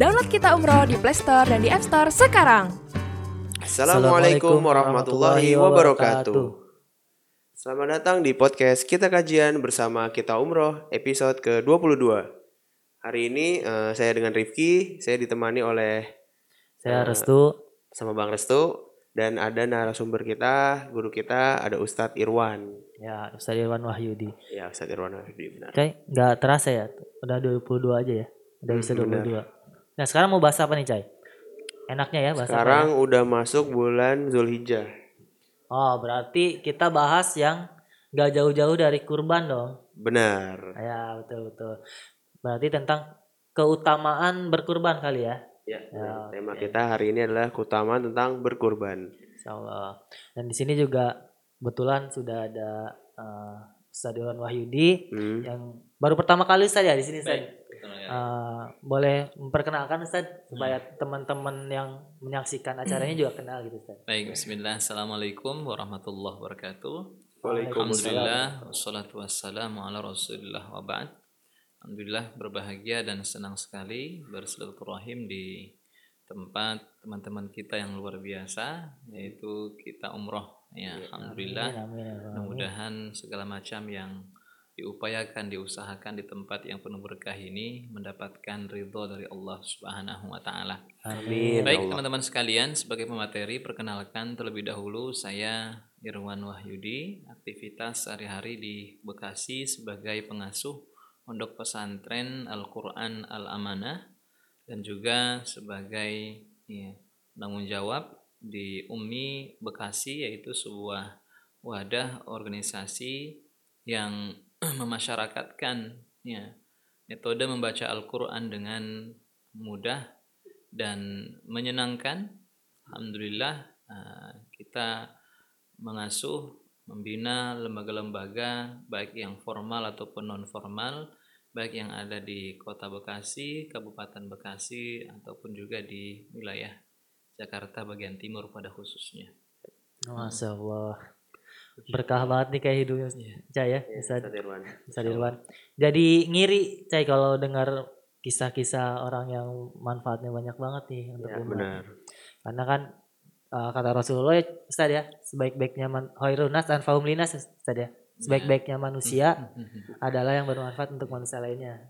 Download Kita Umroh di Play Store dan di App Store sekarang. Assalamualaikum warahmatullahi wabarakatuh. Selamat datang di podcast Kita Kajian bersama Kita Umroh episode ke-22. Hari ini eh, saya dengan Rifki, saya ditemani oleh Saya Eh, Restu. sama Bang Restu dan ada narasumber kita, guru kita ada Ustadz Irwan. Ya, Ustaz Irwan Wahyudi. Ya, Ustadz Irwan Wahyudi, benar. Cai, nggak terasa ya? Udah 22 aja ya? Udah bisa Hmm, benar. 22. Nah, sekarang mau bahas apa nih, Cai? Enaknya ya bahas apa Sekarang ya? udah masuk bulan Zulhijjah. Oh, berarti kita bahas yang nggak jauh-jauh dari kurban dong. Benar. Ya, betul-betul. Berarti tentang keutamaan berkurban kali ya? Ya, Ya, tema oke. kita hari ini adalah keutamaan tentang berkurban. Insya Allah. Dan di sini juga kebetulan sudah ada eh, Ustaz Wahyudi Hmm. yang baru pertama kali Ustaz ya di sini Ustaz. Ya. Eh, boleh memperkenalkan Ustaz supaya teman-teman yang menyaksikan acaranya juga kenal gitu Ustaz. Baik, bismillah. Assalamualaikum warahmatullahi wabarakatuh. Waalaikumsalam. Alhamdulillah, wassalatu wassalamu ala rasulillah wa ba'd. Alhamdulillah berbahagia dan senang sekali bersilaturahim di tempat teman-teman kita yang luar biasa yaitu kita umroh ya alhamdulillah Amin, amin, amin. mudah-mudahan segala macam yang diupayakan diusahakan di tempat yang penuh berkah ini mendapatkan ridho dari Allah Subhanahu wa taala Amin. Baik Allah. teman-teman sekalian, sebagai pemateri perkenalkan terlebih dahulu saya Irwan Wahyudi, aktivitas sehari-hari di Bekasi sebagai pengasuh Pondok Pesantren Al-Qur'an Al-Amanah dan juga sebagai ya, penanggung jawab di UMI Bekasi yaitu sebuah wadah organisasi yang memasyarakatkan ya, metode membaca Al-Qur'an dengan mudah dan menyenangkan. Alhamdulillah eh, kita mengasuh, membina lembaga-lembaga baik yang formal ataupun non formal, baik yang ada di Kota Bekasi, Kabupaten Bekasi ataupun juga di wilayah Jakarta bagian timur pada khususnya. Masya Allah. Berkah banget nih kayak hidupnya Cai ya, Ustaz, Ustadz Irwan. Ustaz Irwan. Jadi ngiri Cai kalau dengar kisah-kisah orang yang manfaatnya banyak banget nih untuk Ya, umat. benar. Karena kan uh, kata Rasulullah ya, Ustaz ya, sebaik-baiknya man khairun nas anfa'um linas Ustaz ya. Sebaik-baiknya manusia adalah yang bermanfaat untuk manusia lainnya.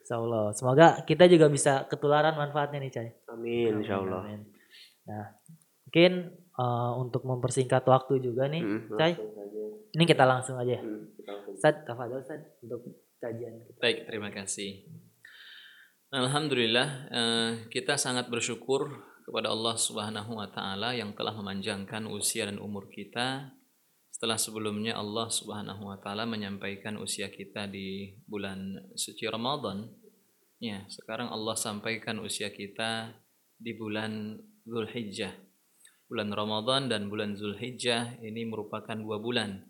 Insya Allah. Semoga kita juga bisa ketularan manfaatnya nih, Cai. Amin, insya Allah. Amin. Nah, mungkin uh, untuk mempersingkat waktu juga nih, Hmm, Cai. Ini kita langsung aja. ya. Hmm, kita langsung. Ustaz, tafadhol Ustaz untuk kajian kita. Baik, terima kasih. Alhamdulillah, eh, kita sangat bersyukur kepada Allah Subhanahu wa taala yang telah memanjangkan usia dan umur kita. Setelah sebelumnya Allah Subhanahu wa taala menyampaikan usia kita di bulan suci Ramadan. Ya, sekarang Allah sampaikan usia kita di bulan Zulhijjah. Bulan Ramadan dan bulan Zulhijjah ini merupakan dua bulan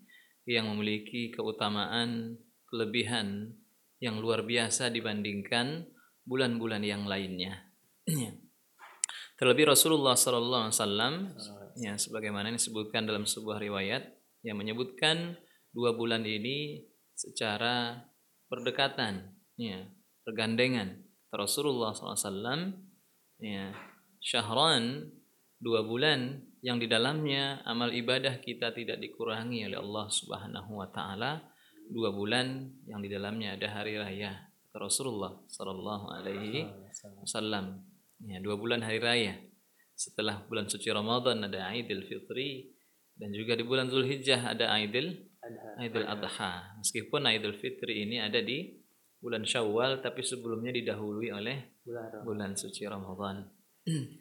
yang memiliki keutamaan, kelebihan yang luar biasa dibandingkan bulan-bulan yang lainnya. Terlebih Rasulullah Sallallahu Alaihi Wasallam, ya sebagaimana disebutkan dalam sebuah riwayat yang menyebutkan dua bulan ini secara berdekatan, ya bergandengan. Rasulullah SAW, ya syahran dua bulan yang di dalamnya amal ibadah kita tidak dikurangi oleh Allah Subhanahu wa taala. Dua bulan yang di dalamnya ada hari raya Rasulullah sallallahu alaihi wasallam. Ya dua bulan hari raya. Setelah bulan suci Ramadan ada Idul Fitri dan juga di bulan Zulhijjah ada Idul Idul Adha. Meskipun Idul Fitri ini ada di bulan Syawal tapi sebelumnya didahului oleh Bulan bulan suci Ramadan.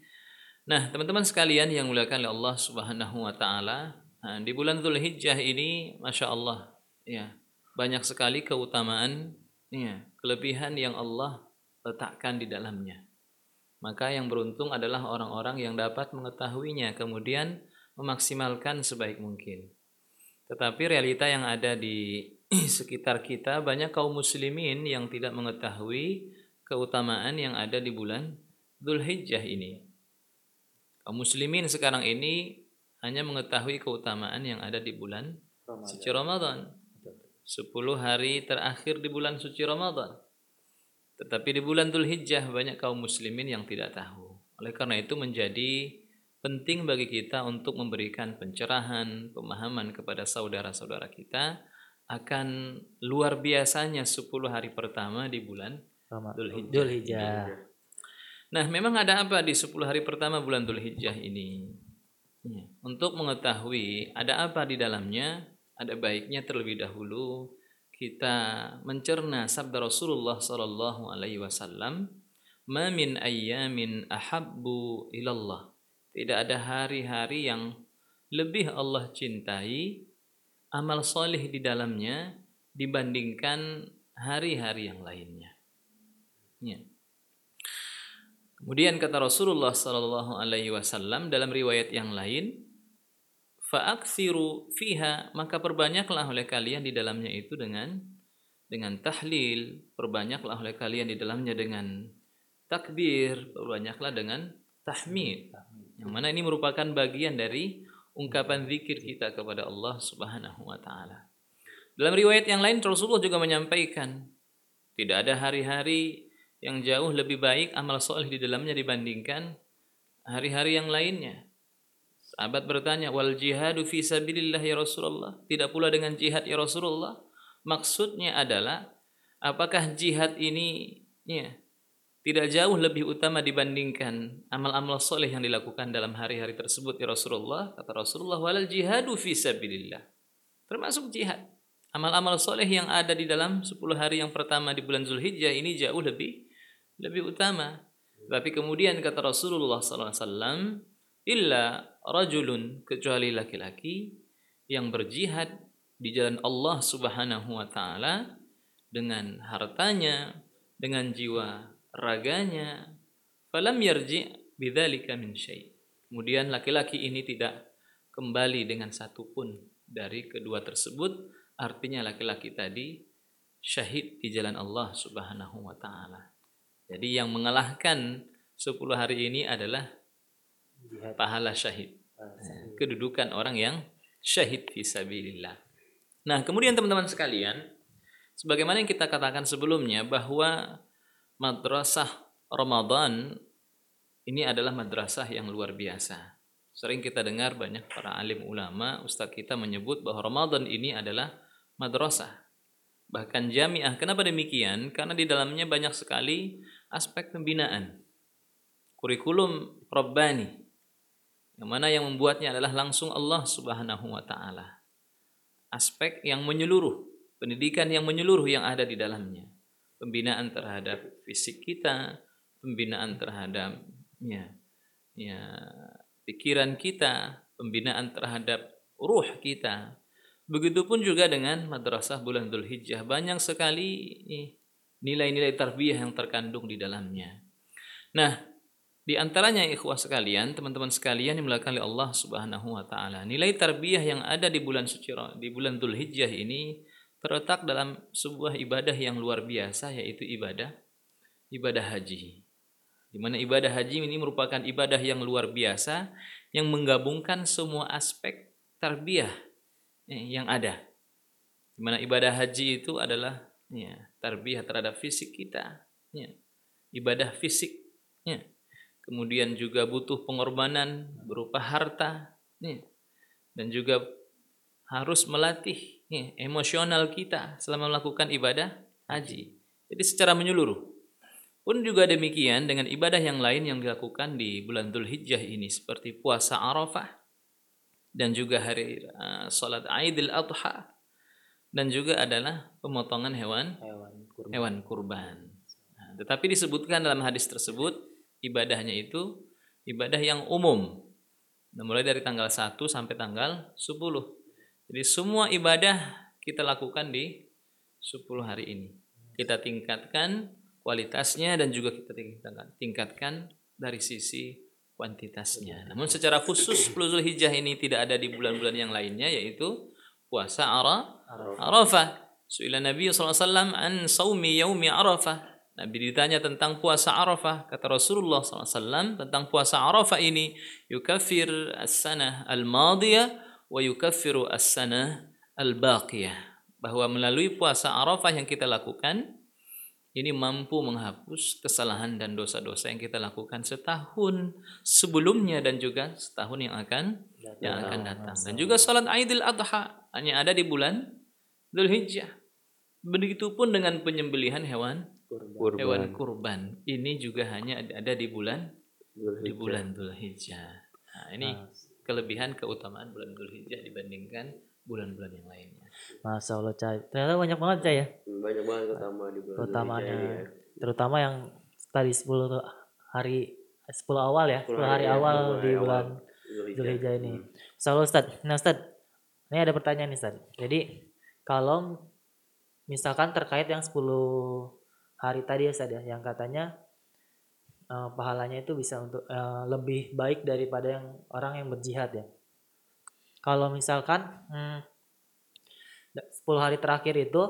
Nah, teman-teman sekalian yang muliakan oleh Allah Subhanahu wa taala, di bulan Zulhijjah ini Masya Allah ya, banyak sekali keutamaan ya, kelebihan yang Allah letakkan di dalamnya. Maka yang beruntung adalah orang-orang yang dapat mengetahuinya kemudian memaksimalkan sebaik mungkin. Tetapi realita yang ada di sekitar kita banyak kaum muslimin yang tidak mengetahui keutamaan yang ada di bulan Dzulhijjah ini. Kaum muslimin sekarang ini hanya mengetahui keutamaan yang ada di bulan suci Ramadan. 10 hari terakhir di bulan suci Ramadan. Tetapi di bulan Dhul Hijjah banyak kaum muslimin yang tidak tahu. Oleh karena itu menjadi penting bagi kita untuk memberikan pencerahan, pemahaman kepada saudara-saudara kita akan luar biasanya 10 hari pertama di bulan Dhul Hijjah. Dhul Hijjah. Nah, memang ada apa di 10 hari pertama bulan Dhul Hijjah ini? Ya, Untuk mengetahui ada apa di dalamnya, ada baiknya terlebih dahulu kita mencerna sabda Rasulullah sallallahu alaihi wasallam, "Ma min ahabbu ilallah." Tidak ada hari-hari yang lebih Allah cintai amal soleh di dalamnya dibandingkan hari-hari yang lainnya. Ya. Kemudian kata Rasulullah sallallahu alaihi wasallam dalam riwayat yang lain, fa'aksiru fiha maka perbanyaklah oleh kalian di dalamnya itu dengan dengan tahlil, perbanyaklah oleh kalian di dalamnya dengan takbir, perbanyaklah dengan tahmid. Yang mana ini merupakan bagian dari ungkapan zikir kita kepada Allah Subhanahu wa taala. Dalam riwayat yang lain Rasulullah juga menyampaikan tidak ada hari-hari yang jauh lebih baik amal soleh di dalamnya dibandingkan hari-hari yang lainnya. Sahabat bertanya, wal jihadu fi sabilillah ya Rasulullah. Tidak pula dengan jihad ya Rasulullah. Maksudnya adalah, apakah jihad ini ya, tidak jauh lebih utama dibandingkan amal-amal soleh yang dilakukan dalam hari-hari tersebut ya Rasulullah. Kata Rasulullah, walal jihadu fi sabilillah. Termasuk jihad. Amal-amal soleh yang ada di dalam 10 hari yang pertama di bulan Zulhijjah ini jauh lebih lebih utama. Tapi kemudian kata Rasulullah SAW, illa rajulun kecuali laki-laki yang berjihad di jalan Allah Subhanahu wa taala dengan hartanya, dengan jiwa raganya, falam yarji bidzalika min syai. Kemudian laki-laki ini tidak kembali dengan satu pun dari kedua tersebut, artinya laki-laki tadi syahid di jalan Allah Subhanahu wa taala. Jadi yang mengalahkan 10 hari ini adalah pahala syahid. Kedudukan orang yang syahid fisabilillah. Nah, kemudian teman-teman sekalian, sebagaimana yang kita katakan sebelumnya bahwa madrasah Ramadan ini adalah madrasah yang luar biasa. Sering kita dengar banyak para alim ulama, ustadz kita menyebut bahwa Ramadan ini adalah madrasah. Bahkan jamiah. Kenapa demikian? Karena di dalamnya banyak sekali aspek pembinaan. Kurikulum Rabbani. Yang mana yang membuatnya adalah langsung Allah Subhanahu wa taala. Aspek yang menyeluruh, pendidikan yang menyeluruh yang ada di dalamnya. Pembinaan terhadap fisik kita, pembinaan terhadap ya, ya pikiran kita, pembinaan terhadap ruh kita. Begitupun juga dengan madrasah bulan Dhul Hijjah. Banyak sekali nilai-nilai tarbiyah yang terkandung di dalamnya. Nah, di antaranya ikhwah sekalian, teman-teman sekalian yang melakukan oleh Allah Subhanahu wa taala. Nilai tarbiyah yang ada di bulan suci di bulan Dzulhijjah ini terletak dalam sebuah ibadah yang luar biasa yaitu ibadah ibadah haji. Di mana ibadah haji ini merupakan ibadah yang luar biasa yang menggabungkan semua aspek tarbiyah eh, yang ada. Di mana ibadah haji itu adalah ya, tarbiyah terhadap fisik kita, ya, ibadah fisik, ya. kemudian juga butuh pengorbanan berupa harta, ya, dan juga harus melatih ya, emosional kita selama melakukan ibadah haji. Jadi secara menyeluruh. Pun juga demikian dengan ibadah yang lain yang dilakukan di bulan Dhul Hijjah ini seperti puasa Arafah dan juga hari uh, salat Aidil Adha dan juga adalah pemotongan hewan Hewan kurban. hewan kurban. Nah, tetapi disebutkan dalam hadis tersebut ibadahnya itu ibadah yang umum. Nah, mulai dari tanggal 1 sampai tanggal 10. Jadi semua ibadah kita lakukan di 10 hari ini. Kita tingkatkan kualitasnya dan juga kita tingkatkan, tingkatkan dari sisi kuantitasnya. Namun secara khusus 10 Zulhijjah ini tidak ada di bulan-bulan yang lainnya yaitu puasa Ara, Arafah. Suila Nabi SAW an saumi yaumi Arafah. Nabi ditanya tentang puasa Arafah. Kata Rasulullah SAW tentang puasa Arafah ini. Yukafir as-sanah al-madiyah wa yukaffiru as-sanah al-baqiyah. Bahwa melalui puasa Arafah yang kita lakukan, ini mampu menghapus kesalahan dan dosa-dosa yang kita lakukan setahun sebelumnya dan juga setahun yang akan yang akan datang. Dan juga salat Idul Adha hanya ada di bulan Dzulhijjah. Begitupun dengan penyembelihan hewan Kurban. hewan kurban. Ini juga hanya ada di bulan di bulan Dzulhijjah. Nah, ini kelebihan keutamaan bulan Dzulhijjah dibandingkan bulan-bulan yang lainnya. Masya Allah Cai. Ternyata banyak banget Cai ya. Banyak banget utama di bulan ini ya. Terutama yang tadi 10 tuh hari 10 awal ya. 10 10 hari hari ya, awal 10 hari di bulan Dzulhijjah. Zulhijjah ini. Hmm. Insya Allah Ustaz. Nah Ustaz, ini ada pertanyaan nih Ustaz. Jadi kalau misalkan terkait yang 10 hari tadi ya Ustaz ya, yang katanya eh, pahalanya itu bisa untuk eh, lebih baik daripada yang orang yang berjihad ya. Kalau misalkan hmm, 10 hari terakhir itu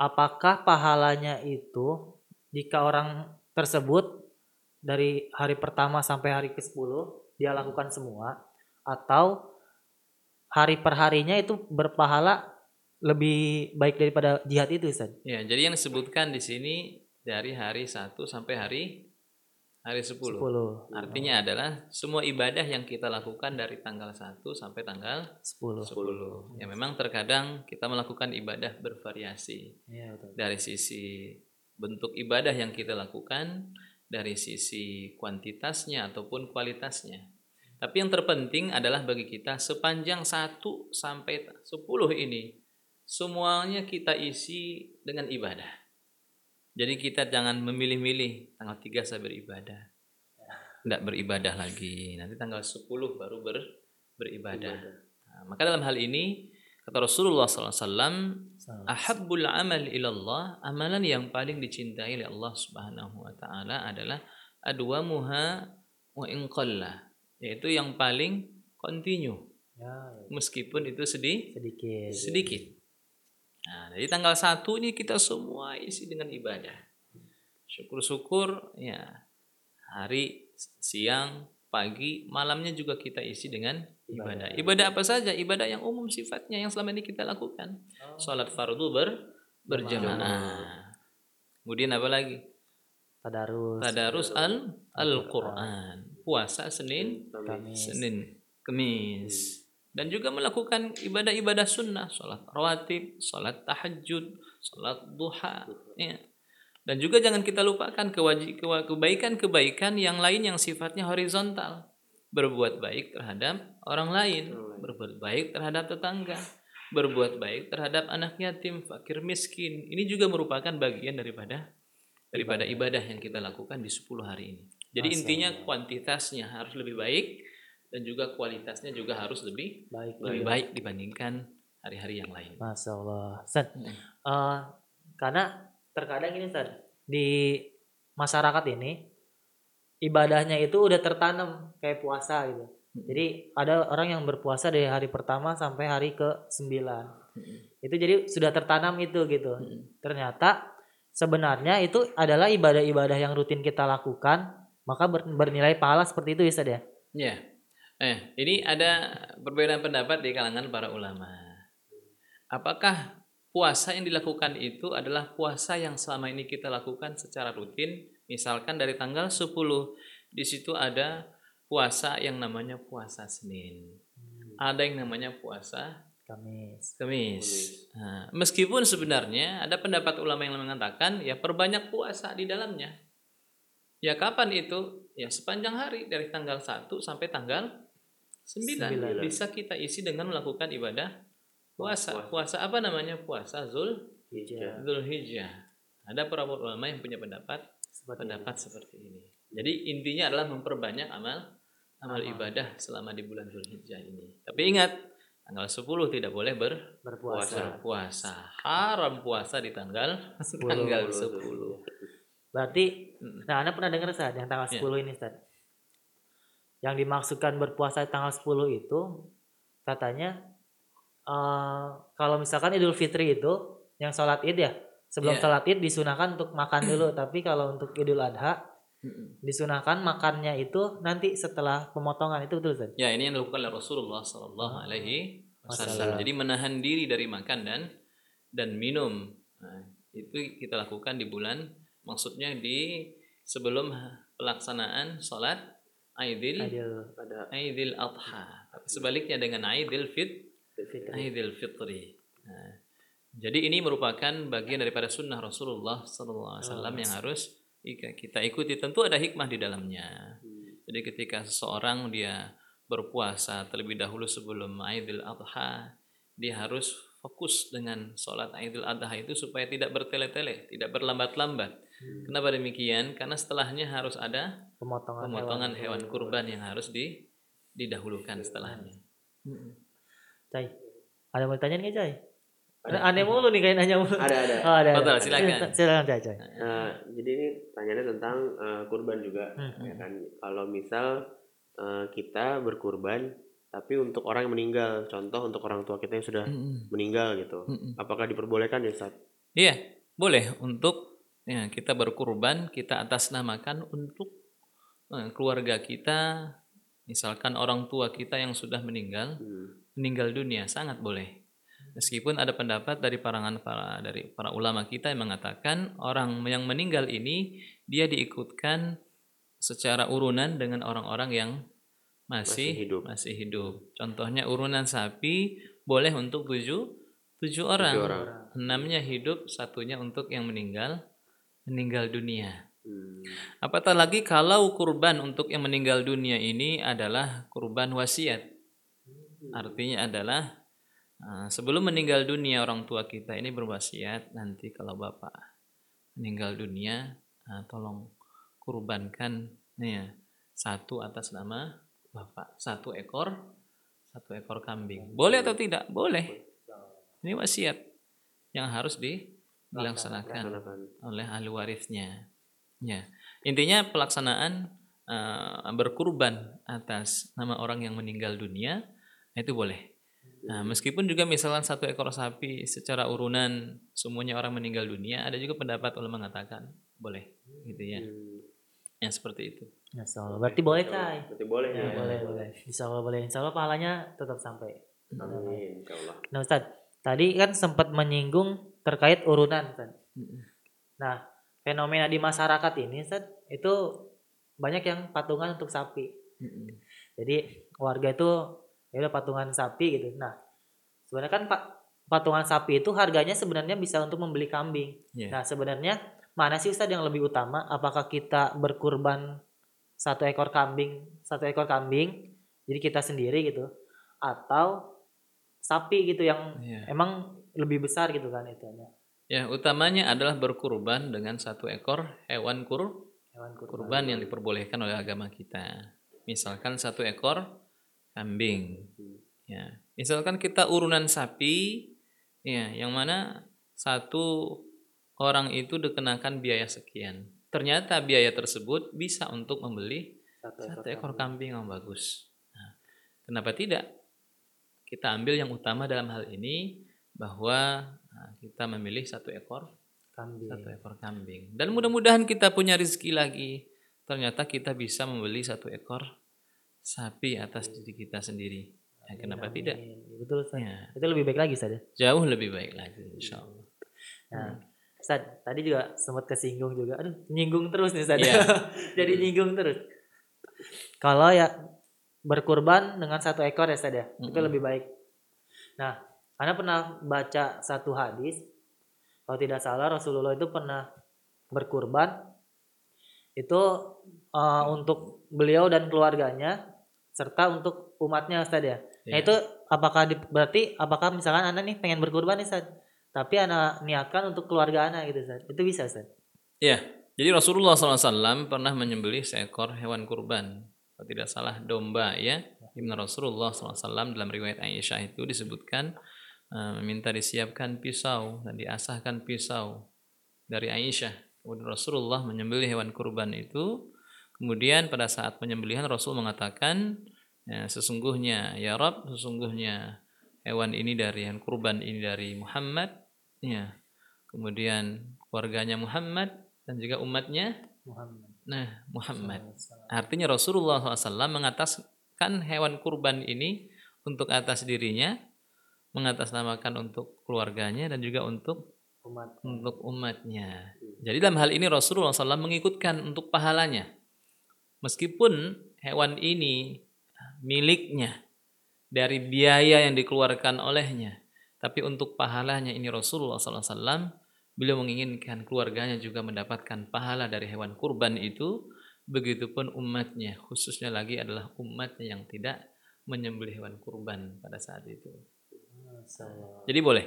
apakah pahalanya itu jika orang tersebut dari hari pertama sampai hari ke-10 dia lakukan semua atau hari perharinya itu berpahala lebih baik daripada jihad itu Ustaz. Ya, jadi yang disebutkan di sini dari hari 1 sampai hari hari 10. 10. Artinya adalah semua ibadah yang kita lakukan dari tanggal 1 sampai tanggal 10. 10. Ya memang terkadang kita melakukan ibadah bervariasi Iya betul. dari sisi bentuk ibadah yang kita lakukan, dari sisi kuantitasnya ataupun kualitasnya. Tapi yang terpenting adalah bagi kita sepanjang 1 sampai 10 ini semuanya kita isi dengan ibadah. Jadi kita jangan memilih-milih tanggal 3 saya beribadah. Tidak beribadah lagi. Nanti tanggal 10 baru ber, beribadah. Nah, maka dalam hal ini kata Rasulullah SAW, ahabbul amal ilallah, amalan yang paling dicintai oleh Allah Subhanahu wa taala adalah adwamuha wa in qalla, yaitu yang paling continue Ya, meskipun itu sedih sedikit. sedikit. Nah, dari tanggal 1 ini kita semua isi dengan ibadah. Syukur-syukur ya hari siang, pagi, malamnya juga kita isi dengan ibadah. Ibadah apa saja? Ibadah yang umum sifatnya yang selama ini kita lakukan. Salat fardu ber berjamaah. Kemudian apa lagi? Tadarus. Tadarus al Al-Qur'an. Puasa Senin, Kamis. Senin, Kemis. Dan juga melakukan ibadah-ibadah sunnah, sholat rawatib, sholat tahajud, sholat duha. Ya. Dan juga jangan kita lupakan kebaikan-kebaikan yang lain yang sifatnya horizontal. Berbuat baik terhadap orang lain, berbuat baik terhadap tetangga, berbuat baik terhadap anak yatim, fakir miskin. Ini juga merupakan bagian daripada daripada ibadah yang kita lakukan di 10 hari ini. Jadi Masya intinya kuantitasnya harus lebih baik dan juga kualitasnya juga harus lebih Baik. lebih baik dibandingkan hari-hari yang lain. Masya Allah. Ustaz, Hmm. eh, karena terkadang ini Ustaz, di masyarakat ini ibadahnya itu udah tertanam kayak puasa gitu. Jadi ada orang yang berpuasa dari hari pertama sampai hari ke-9. Itu jadi sudah tertanam itu gitu. Ternyata sebenarnya itu adalah ibadah-ibadah yang rutin kita lakukan, maka ber- bernilai pahala seperti itu ya Ustaz ya. Ya. Eh, ini ada perbedaan pendapat di kalangan para ulama. Apakah puasa yang dilakukan itu adalah puasa yang selama ini kita lakukan secara rutin? Misalkan dari tanggal 10 di situ ada puasa yang namanya puasa Senin. Ada yang namanya puasa Kamis. Kemis. Nah, meskipun sebenarnya ada pendapat ulama yang mengatakan ya perbanyak puasa di dalamnya. Ya kapan itu? Ya sepanjang hari dari tanggal 1 sampai tanggal 9. Sembilan. Bisa kita isi dengan melakukan ibadah puasa. Puasa apa namanya? Puasa Zul Hijjah. Zulhijjah. Ada para ulama yang punya pendapat Seperti pendapat seperti ini. Jadi intinya adalah memperbanyak amal amal ibadah selama di bulan Zulhijjah ini. Tapi ingat, tanggal 10 tidak boleh ber berpuasa. puasa. Haram puasa di tanggal tanggal 10. Berarti, nah Anda pernah dengar Ustaz yang tanggal Ya. 10 ini Ustaz? Yang dimaksudkan berpuasa tanggal 10 itu katanya eh, kalau misalkan Idul Fitri itu yang sholat id ya sebelum Ya. sholat id disunahkan untuk makan dulu tapi kalau untuk Idul Adha disunahkan makannya itu nanti setelah pemotongan itu betul Ustaz? Ya, ini yang dilakukan oleh Rasulullah Sallallahu Alaihi Wasallam. Wasallam. Jadi menahan diri dari makan dan dan minum. Nah, itu kita lakukan di bulan maksudnya di sebelum pelaksanaan sholat Aidil Aidil Adha. Tapi sebaliknya dengan Aidil Fit. Aidil Fitri. Nah, jadi ini merupakan bagian daripada sunnah Rasulullah SAW yang harus kita ikuti. Tentu ada hikmah di dalamnya. Jadi ketika seseorang dia berpuasa terlebih dahulu sebelum Aidil Adha, dia harus fokus dengan sholat Aidil Adha itu supaya tidak bertele-tele, tidak berlambat-lambat. Kenapa demikian? Karena setelahnya harus ada Pemotongan, pemotongan hewan kurban yang harus di, didahulukan setelahnya. Cai. Ada mau ditanya nggak Cai? Ada aneh mulu nih kayak nanya mulu. Ada, ada. Oh, ada. Betul, ada. silakan. Silakan Cai, Cai. Nah, jadi ini tanyanya tentang eh, kurban juga, Hmm, ya kan? Kalau misal eh, kita berkurban, tapi untuk orang yang meninggal, contoh untuk orang tua kita yang sudah meninggal gitu, apakah diperbolehkan ya Ustaz? Iya, boleh untuk ya, kita berkurban, kita atasnamakan untuk eh, keluarga kita, misalkan orang tua kita yang sudah meninggal, Hmm. meninggal dunia, sangat boleh. Meskipun ada pendapat dari parangan para dari para ulama kita yang mengatakan orang yang meninggal ini dia diikutkan secara urunan dengan orang-orang yang masih Masih hidup. masih hidup. Contohnya urunan sapi boleh untuk tujuh tujuh orang. Tujuh orang. Enamnya hidup, satunya untuk yang meninggal meninggal dunia. Hmm. Apatah lagi kalau kurban untuk yang meninggal dunia ini adalah kurban wasiat. Artinya adalah uh, sebelum meninggal dunia orang tua kita ini berwasiat nanti kalau bapak meninggal dunia uh, tolong kurbankan ya satu atas nama bapak satu ekor satu ekor kambing. Boleh atau tidak? Boleh. Ini wasiat yang harus di- dilaksanakan Laksanakan. oleh ahli warisnya. Ya, intinya pelaksanaan eh, berkurban atas nama orang yang meninggal dunia itu boleh. Nah, meskipun juga misalkan satu ekor sapi secara urunan semuanya orang meninggal dunia, ada juga pendapat ulama mengatakan boleh, gitu ya. Hmm. Ya seperti itu. Insya Allah. Berarti boleh Cai. Berarti boleh Ya, boleh, boleh. Insya Allah boleh. Insya Allah pahalanya tetap sampai. Amin, insyaallah. Nah Ustaz, tadi kan sempat menyinggung terkait urunan Ustaz. Nah, fenomena di masyarakat ini Ustaz, itu banyak yang patungan untuk sapi. Jadi warga itu ya udah patungan sapi gitu. Nah, sebenarnya kan Pak patungan sapi itu harganya sebenarnya bisa untuk membeli kambing. Iya. Nah, sebenarnya mana sih Ustaz yang lebih utama? Apakah kita berkurban satu ekor kambing, satu ekor kambing, jadi kita sendiri gitu, atau sapi gitu yang Iya. emang lebih besar gitu kan itu Ya, utamanya adalah berkurban dengan satu ekor hewan kur hewan kurban. kurban yang diperbolehkan oleh agama kita. Misalkan satu ekor kambing. Ya, misalkan kita urunan sapi, ya, yang mana satu orang itu dikenakan biaya sekian. Ternyata biaya tersebut bisa untuk membeli Satu satu ekor kambing yang bagus. Nah, kenapa tidak? Kita ambil yang utama dalam hal ini bahwa nah, kita memilih satu ekor kambing. satu ekor kambing. Dan mudah-mudahan kita punya rezeki lagi. Ternyata kita bisa membeli satu ekor sapi atas diri kita sendiri. Ya, kenapa tidak? Amin. Betul Ustaz. Ya, Itu lebih baik lagi Ustaz ya. jauh lebih baik lagi, insya Allah. Nah, Ustaz, tadi juga sempat kesinggung juga. Aduh, nyinggung terus nih Ustaz. Iya. Jadi nyinggung terus. Kalau ya berkurban dengan satu ekor ya Ustaz ya, itu Mm-mm. lebih baik. Nah, Anda pernah baca satu hadis, kalau tidak salah Rasulullah itu pernah berkurban itu eh, untuk beliau dan keluarganya serta untuk umatnya Ustaz ya. Nah Iya. itu apakah di- berarti apakah misalkan Anda nih pengen berkurban nih Ustaz, tapi Anda niatkan untuk keluarga Anda gitu Ustaz. Itu bisa Ustaz. Ya, jadi Rasulullah SAW pernah menyembelih seekor hewan kurban. Kalau tidak salah domba ya. Ibn Rasulullah SAW dalam riwayat Aisyah itu disebutkan eh, meminta disiapkan pisau dan diasahkan pisau dari Aisyah. Kemudian Rasulullah menyembelih hewan kurban itu. Kemudian pada saat penyembelihan Rasul mengatakan ya, sesungguhnya ya Rob sesungguhnya hewan ini dari hewan kurban ini dari Muhammad ya kemudian keluarganya Muhammad dan juga umatnya Muhammad. nah Muhammad artinya Rasulullah SAW mengataskan hewan kurban ini untuk atas dirinya mengatasnamakan untuk keluarganya dan juga untuk umat untuk umatnya. Jadi dalam hal ini Rasulullah SAW mengikutkan untuk pahalanya. Meskipun hewan ini miliknya dari biaya yang dikeluarkan olehnya, tapi untuk pahalanya ini Rasulullah SAW beliau menginginkan keluarganya juga mendapatkan pahala dari hewan kurban itu. Begitupun umatnya, khususnya lagi adalah umatnya yang tidak menyembelih hewan kurban pada saat itu. Jadi boleh.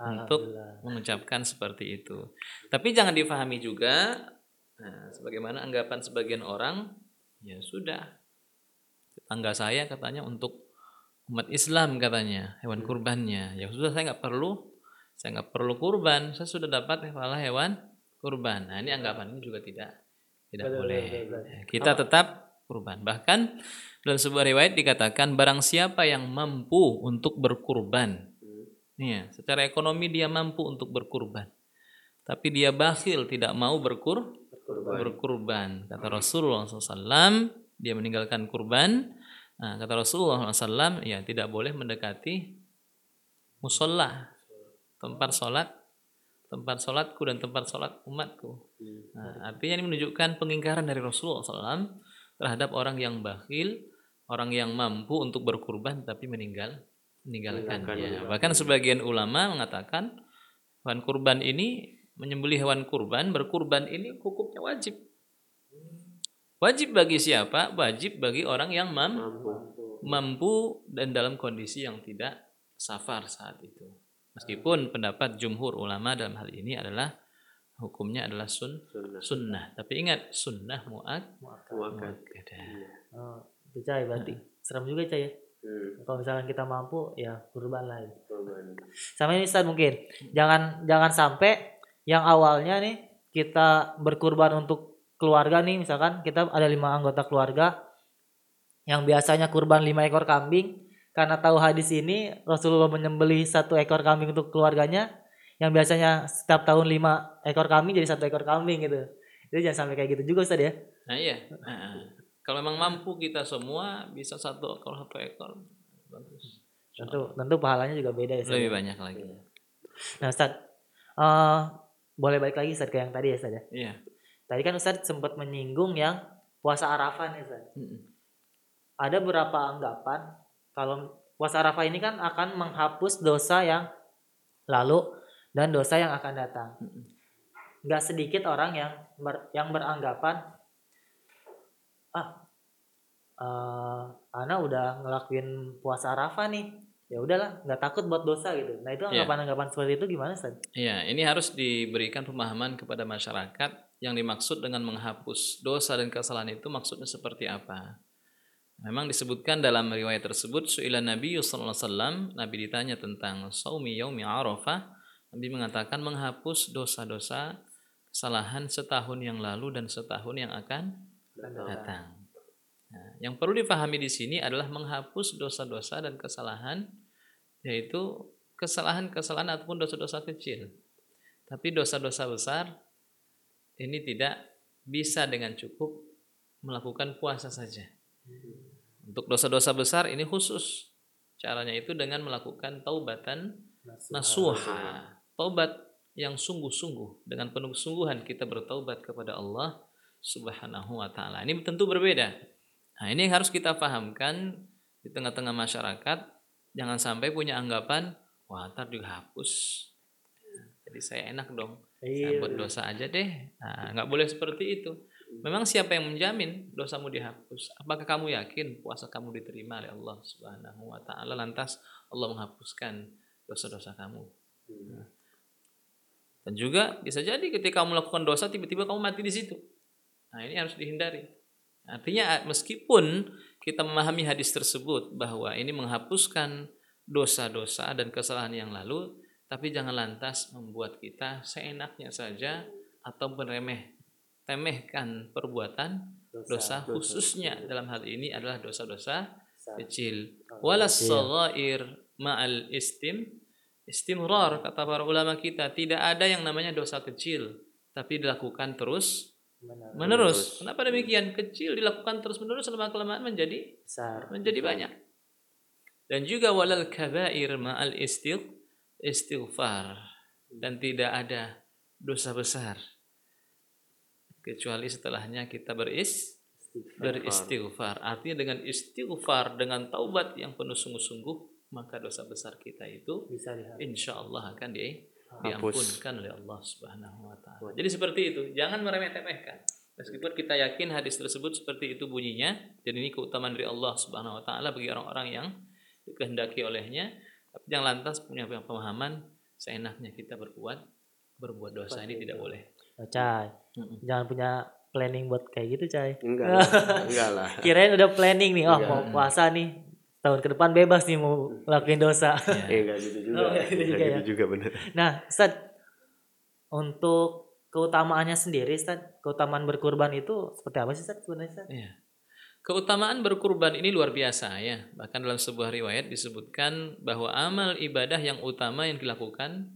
Untuk mengucapkan seperti itu. Tapi jangan difahami juga nah, sebagaimana anggapan sebagian orang, ya sudah. Tetangga saya katanya untuk umat Islam katanya, hewan kurbannya. Ya sudah saya nggak perlu, saya nggak perlu kurban, saya sudah dapat pahala hewan kurban. Nah, ini anggapan ini juga tidak tidak Betul, boleh. betul, betul. Ya, Kita tetap kurban. Bahkan dalam sebuah riwayat dikatakan barang siapa yang mampu untuk berkurban Iya, secara ekonomi dia mampu untuk berkurban. Tapi dia bakhil tidak mau berkur berkurban. Kata Rasulullah SAW, dia meninggalkan kurban. Nah, kata Rasulullah SAW, ya tidak boleh mendekati musola, tempat sholat, tempat sholatku dan tempat sholat umatku. Nah, artinya ini menunjukkan pengingkaran dari Rasulullah SAW terhadap orang yang bakhil, orang yang mampu untuk berkurban tapi meninggal meninggalkannya. Bahkan sebagian ulama mengatakan hewan kurban ini menyembelih hewan kurban, berkurban ini hukumnya wajib. Wajib bagi siapa? Wajib bagi orang yang mam- mampu dan dalam kondisi yang tidak safar saat itu. Meskipun pendapat jumhur ulama dalam hal ini adalah hukumnya adalah sun Sunnah. sunnah. Tapi ingat sunnah muat Muakkad. muakkadah. Oh, itu cai berarti serem juga cai ya. Hmm, Kalau misalkan kita mampu ya kurban lah. ya. kurban. Sama ini Ustaz mungkin jangan jangan sampai yang awalnya nih kita berkurban untuk keluarga nih misalkan kita ada lima anggota keluarga yang biasanya kurban lima ekor kambing karena tahu hadis ini Rasulullah menyembelih satu ekor kambing untuk keluarganya yang biasanya setiap tahun lima ekor kambing jadi satu ekor kambing gitu jadi jangan sampai kayak gitu juga Ustaz ya Nah iya. Nah, kalau memang mampu kita semua bisa satu ekor satu ekor bagus. tentu tentu pahalanya juga beda ya Ustaz ya. Lebih banyak lagi. nah Ustaz eh, boleh balik lagi Ustaz ke yang tadi ya Ustaz ya Iya. Tadi kan Ustadz sempat menyinggung yang puasa Arafah nih Ustadz. Mm-mm. Ada beberapa anggapan kalau puasa Arafah ini kan akan menghapus dosa yang lalu dan dosa yang akan datang. Nggak sedikit orang yang ber- yang beranggapan ah eh Ana udah ngelakuin puasa Arafah nih. Ya udahlah, nggak takut buat dosa gitu. Nah, itu Iya. anggapan-anggapan seperti itu gimana, Ustadz? Iya, ini harus diberikan pemahaman kepada masyarakat yang dimaksud dengan menghapus dosa dan kesalahan itu maksudnya seperti apa. Memang disebutkan dalam riwayat tersebut suila Nabi sallallahu alaihi wasallam, Nabi ditanya tentang saumi yaumi Arafah, Nabi mengatakan menghapus dosa-dosa kesalahan setahun yang lalu dan setahun yang akan datang. Nah, yang perlu dipahami di sini adalah menghapus dosa-dosa dan kesalahan yaitu kesalahan-kesalahan ataupun dosa-dosa kecil. Tapi dosa-dosa besar ini tidak bisa dengan cukup melakukan puasa saja. Untuk dosa-dosa besar ini khusus. Caranya itu dengan melakukan taubatan nasuha. Taubat yang sungguh-sungguh dengan penuh kesungguhan kita bertaubat kepada Allah Subhanahu wa taala. Ini tentu berbeda. Nah, ini yang harus kita pahamkan di tengah-tengah masyarakat jangan sampai punya anggapan wah ntar dihapus. Jadi saya enak dong. Iya. buat dosa aja deh. Nah, nggak boleh seperti itu. Memang siapa yang menjamin dosamu dihapus? Apakah kamu yakin puasa kamu diterima oleh Allah Subhanahu wa taala lantas Allah menghapuskan dosa-dosa kamu? Nah. Dan juga bisa jadi ketika kamu melakukan dosa tiba-tiba kamu mati di situ. Nah, ini harus dihindari. Artinya meskipun kita memahami hadis tersebut bahwa ini menghapuskan dosa-dosa dan kesalahan yang lalu, tapi jangan lantas membuat kita seenaknya saja atau meremeh temehkan perbuatan dosa, khususnya dalam hal ini adalah dosa-dosa kecil. Walas ma'al istim istimrar kata para ulama kita tidak ada yang namanya dosa kecil tapi dilakukan terus Benar. menerus. Kenapa demikian? Kecil dilakukan terus menerus lama kelamaan menjadi Besar. menjadi banyak. Dan juga walal kabair ma'al istil istighfar. dan tidak ada dosa besar kecuali setelahnya kita beris beristighfar. Artinya dengan istighfar, dengan taubat yang penuh sungguh-sungguh, maka dosa besar kita itu Bisa insya Allah akan di, diampunkan oleh Allah Subhanahu wa taala. Jadi seperti itu, jangan meremeh-temehkan. Meskipun kita yakin hadis tersebut seperti itu bunyinya, dan ini keutamaan dari Allah Subhanahu wa taala bagi orang-orang yang dikehendaki olehnya, tapi jangan lantas punya pemahaman seenaknya kita berbuat berbuat dosa ini tidak boleh. Oh, Cai, Mm-mm. jangan punya planning buat kayak gitu, Cai. Enggak lah, enggak lah. Kirain udah planning nih, oh Iya. mau puasa nih. Tahun ke depan bebas nih mau lakuin dosa. Ya. Eh enggak gitu juga. Oh, enggak gitu Enggak juga gitu ya. juga bener. Nah, Ustaz, untuk keutamaannya sendiri, Ustaz, keutamaan berkurban itu seperti apa sih, Ustaz, sebenarnya, Ustaz? Iya. Keutamaan berkurban ini luar biasa ya. Bahkan dalam sebuah riwayat disebutkan bahwa amal ibadah yang utama yang dilakukan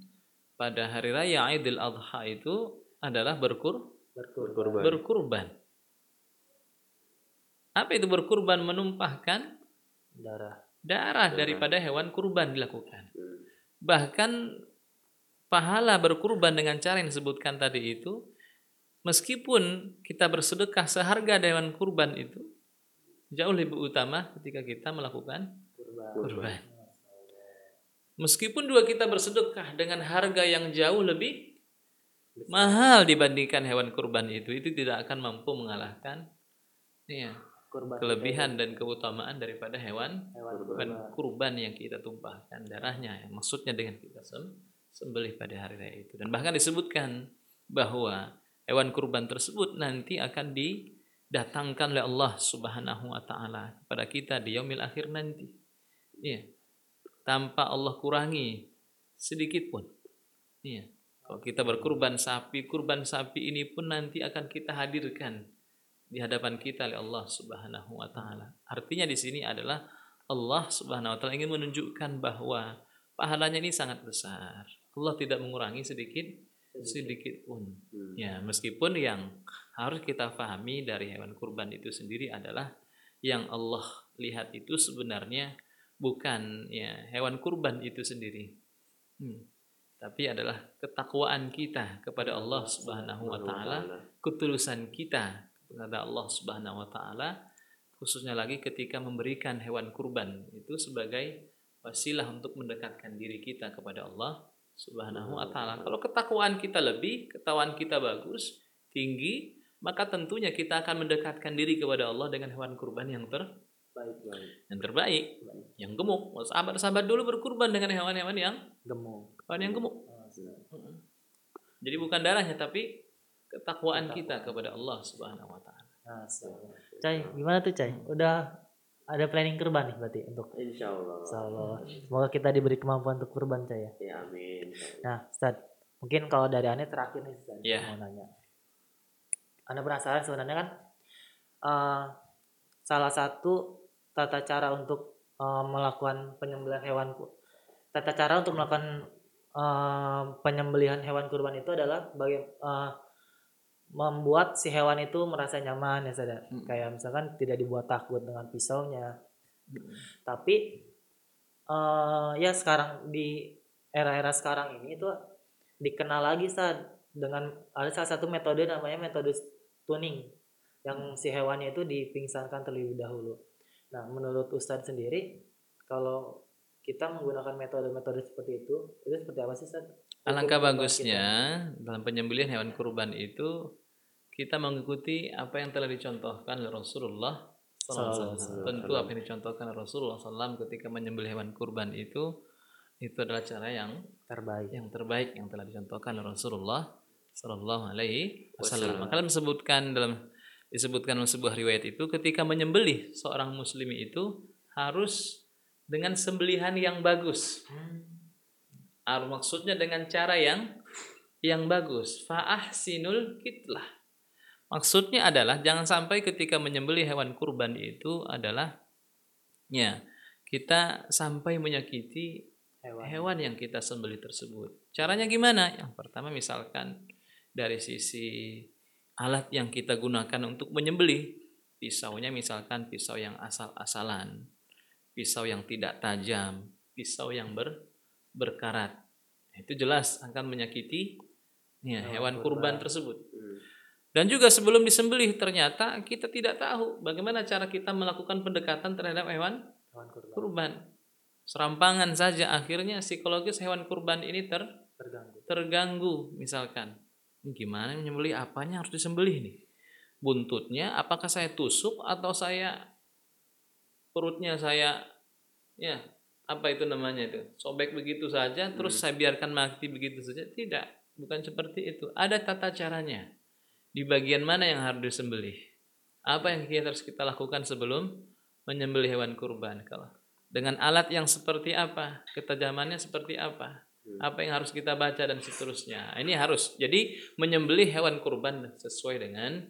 pada hari raya Idul Adha itu adalah berkur Berkorban. berkurban. Apa itu berkurban? Menumpahkan Darah. darah daripada hewan kurban dilakukan. Hmm. Bahkan pahala berkurban dengan cara yang disebutkan tadi itu, meskipun kita bersedekah seharga hewan kurban itu, jauh lebih utama ketika kita melakukan kurban. Meskipun dua kita bersedekah dengan harga yang jauh lebih mahal dibandingkan hewan kurban itu, itu tidak akan mampu mengalahkan ya, kelebihan dan keutamaan daripada hewan Hewan kurban, kurban. Yang kita tumpahkan darahnya yang maksudnya dengan kita sem- sembelih pada hari raya itu. Dan bahkan disebutkan bahwa hewan kurban tersebut nanti akan didatangkan oleh Allah Subhanahu wa taala kepada kita di yaumil akhir nanti iya tanpa Allah kurangi sedikit pun iya kalau kita berkurban sapi kurban sapi ini pun nanti akan kita hadirkan di hadapan kita oleh Allah Subhanahu wa taala. Artinya di sini adalah Allah Subhanahu wa taala ingin menunjukkan bahwa pahalanya ini sangat besar. Allah tidak mengurangi sedikit sedikit pun. Hmm. Ya, meskipun yang harus kita pahami dari hewan kurban itu sendiri adalah yang Allah lihat itu sebenarnya bukan ya hewan kurban itu sendiri. Hmm. Tapi adalah ketakwaan kita kepada Allah Subhanahu wa taala ketulusan kita kepada Allah Subhanahu wa taala khususnya lagi ketika memberikan hewan kurban itu sebagai wasilah untuk mendekatkan diri kita kepada Allah Subhanahu wa taala. Kalau ketakwaan kita lebih, ketakwaan kita bagus, tinggi, maka tentunya kita akan mendekatkan diri kepada Allah dengan hewan kurban yang ter Baik, baik. yang terbaik, yang gemuk. Sahabat-sahabat dulu berkurban dengan hewan-hewan yang Gemuk. hewan yang gemuk. Mm-mm. Jadi bukan darahnya tapi ketakwaan kita kepada Allah Subhanahu wa taala. Nah, so. Cai, gimana tuh, Cai? Udah ada planning kurban nih berarti untuk Insya Allah. Insyaallah. Semoga kita diberi kemampuan untuk kurban, Cai ya. Ya amin. Nah, Ustaz, mungkin kalau dari Ane terakhir nih, Ustaz, Iya. mau nanya. Anda penasaran sebenarnya kan eh, salah satu tata cara untuk eh, melakukan penyembelihan hewan tata cara untuk melakukan eh, penyembelihan hewan kurban itu adalah baga- eh, membuat si hewan itu merasa nyaman ya Ustaz ya. Mm. Kayak misalkan tidak dibuat takut dengan pisaunya. Tapi eh ya sekarang di era-era sekarang ini itu dikenal lagi saat dengan ada salah satu metode namanya metode tuning yang si hewannya itu dipingsankan terlebih dahulu. Nah, menurut Ustadz sendiri kalau kita menggunakan metode-metode seperti itu, itu seperti apa sih Ustadz? Alangkah bagusnya dalam penyembelihan hewan kurban itu kita mengikuti apa yang telah dicontohkan oleh Rasulullah SAW. Tentu apa yang dicontohkan oleh Rasulullah SAW ketika menyembelih hewan kurban itu itu adalah cara yang kita terbaik. yang terbaik yang telah dicontohkan oleh Rasulullah Sallallahu Alaihi Wasallam. Maka disebutkan dalam disebutkan dalam sebuah riwayat itu ketika menyembelih seorang muslimi itu harus dengan sembelihan yang bagus. Ah, maksudnya dengan cara yang yang bagus. Fa'ahsinul kitlah. Maksudnya adalah jangan sampai ketika menyembelih hewan kurban itu adalah ya kita sampai menyakiti Hewan. hewan yang kita sembelih tersebut. Caranya gimana? Yang pertama misalkan dari sisi alat yang kita gunakan untuk menyembelih. Pisaunya misalkan pisau yang asal-asalan, pisau yang tidak tajam, pisau yang ber, berkarat. itu jelas akan menyakiti ya, hewan, kurban tersebut. Hmm. Dan juga sebelum disembelih ternyata kita tidak tahu bagaimana cara kita melakukan pendekatan terhadap hewan Hewan kurban kurban. Serampangan saja akhirnya psikologis hewan kurban ini ter terganggu. terganggu misalkan. Ini gimana menyembelih apanya harus disembelih nih? Buntutnya apakah saya tusuk atau saya perutnya saya ya apa itu namanya itu? Sobek begitu saja terus saya biarkan mati begitu saja? Tidak bukan seperti itu. Ada tata caranya. Di bagian mana yang harus disembelih? Apa yang kita harus kita lakukan sebelum menyembelih hewan kurban kalau dengan alat yang seperti apa? Ketajamannya seperti apa apa yang harus kita baca dan seterusnya ini harus jadi menyembelih hewan kurban sesuai dengan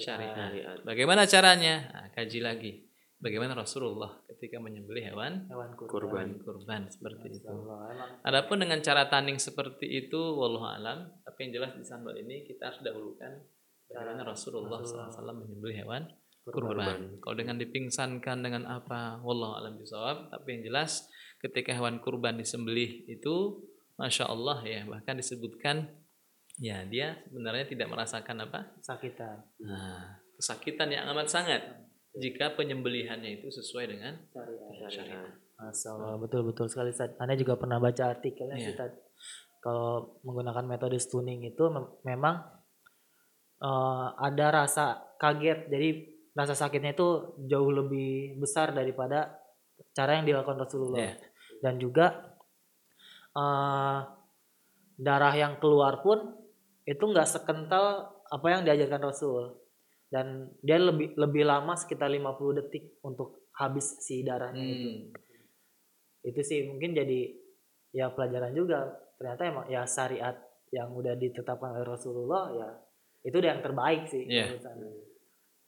syariat bagaimana caranya Nah, kaji lagi bagaimana Rasulullah ketika menyembelih hewan Hewan kurban. Kurban. kurban seperti itu Adapun dengan cara tanding seperti itu, wallahu alam. Tapi yang jelas di sambal ini kita harus dahulukan bagaimana Rasulullah SAW menyembelih hewan kurban. Kalau dengan dipingsankan dengan apa, wallahu alam bisawab. Tapi yang jelas ketika hewan kurban disembelih itu, masya Allah ya, bahkan disebutkan ya dia sebenarnya tidak merasakan apa, sakitan. nah, kesakitan yang amat sangat jika penyembelihannya itu sesuai dengan Syariat. syariat. Masya Allah, betul-betul sekali. Ustaz. Anda juga pernah baca artikelnya Iya. sih, Ustaz. Kalau menggunakan metode stunning itu mem- memang eh, ada rasa kaget. Jadi rasa sakitnya itu jauh lebih besar daripada cara yang dilakukan Rasulullah. Iya. Dan juga eh, darah yang keluar pun itu nggak sekental apa yang diajarkan Rasul. Dan dia lebih lebih lama sekitar 50 detik untuk habis si darahnya itu Hmm. itu sih mungkin jadi ya pelajaran juga ternyata emang ya syariat yang udah ditetapkan oleh Rasulullah ya itu udah yang terbaik sih Iya. menurut saya.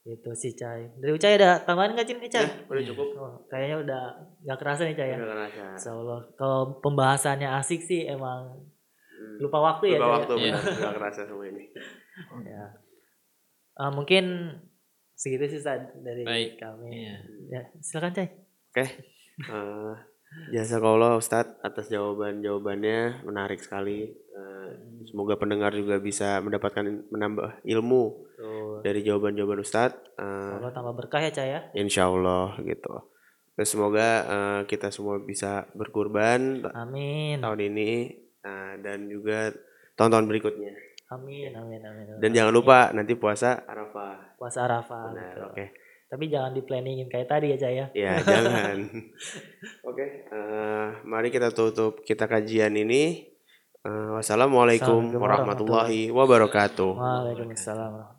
Itu sih Cai dari Ucai ada tambahan nggak Cin nih Cai Ya, udah cukup. oh, kayaknya udah nggak kerasa nih Cai ya Udah kerasa. Insya Allah kalau pembahasannya asik sih emang Hmm. lupa waktu ya Lupa ya? waktu Iya. benar, nggak kerasa semua ini. ya. Ah, mungkin segitu sih Ustaz, dari Baik. kami Iya. ya silakan Cai Oke. Eh, Jazakallah Ustadz atas jawaban-jawabannya menarik sekali. Eh, semoga pendengar juga bisa mendapatkan menambah ilmu Tuh. dari jawaban-jawaban Ustadz. Eh, Allah tambah berkah ya Cai ya insya Allah gitu. Terus semoga eh, kita semua bisa berkurban amin tahun ini dan juga tahun-tahun berikutnya. amin amin amin Dan jangan lupa nanti puasa Arafah. puasa Arafah Benar, oke. Tapi jangan di planningin kayak tadi ya, Cah ya. Ya, jangan. Oke, eh, mari kita tutup kita kajian ini. Eh, wassalamualaikum Assalamualaikum warahmatullahi wabarakatuh. Waalaikumsalam warahmatullahi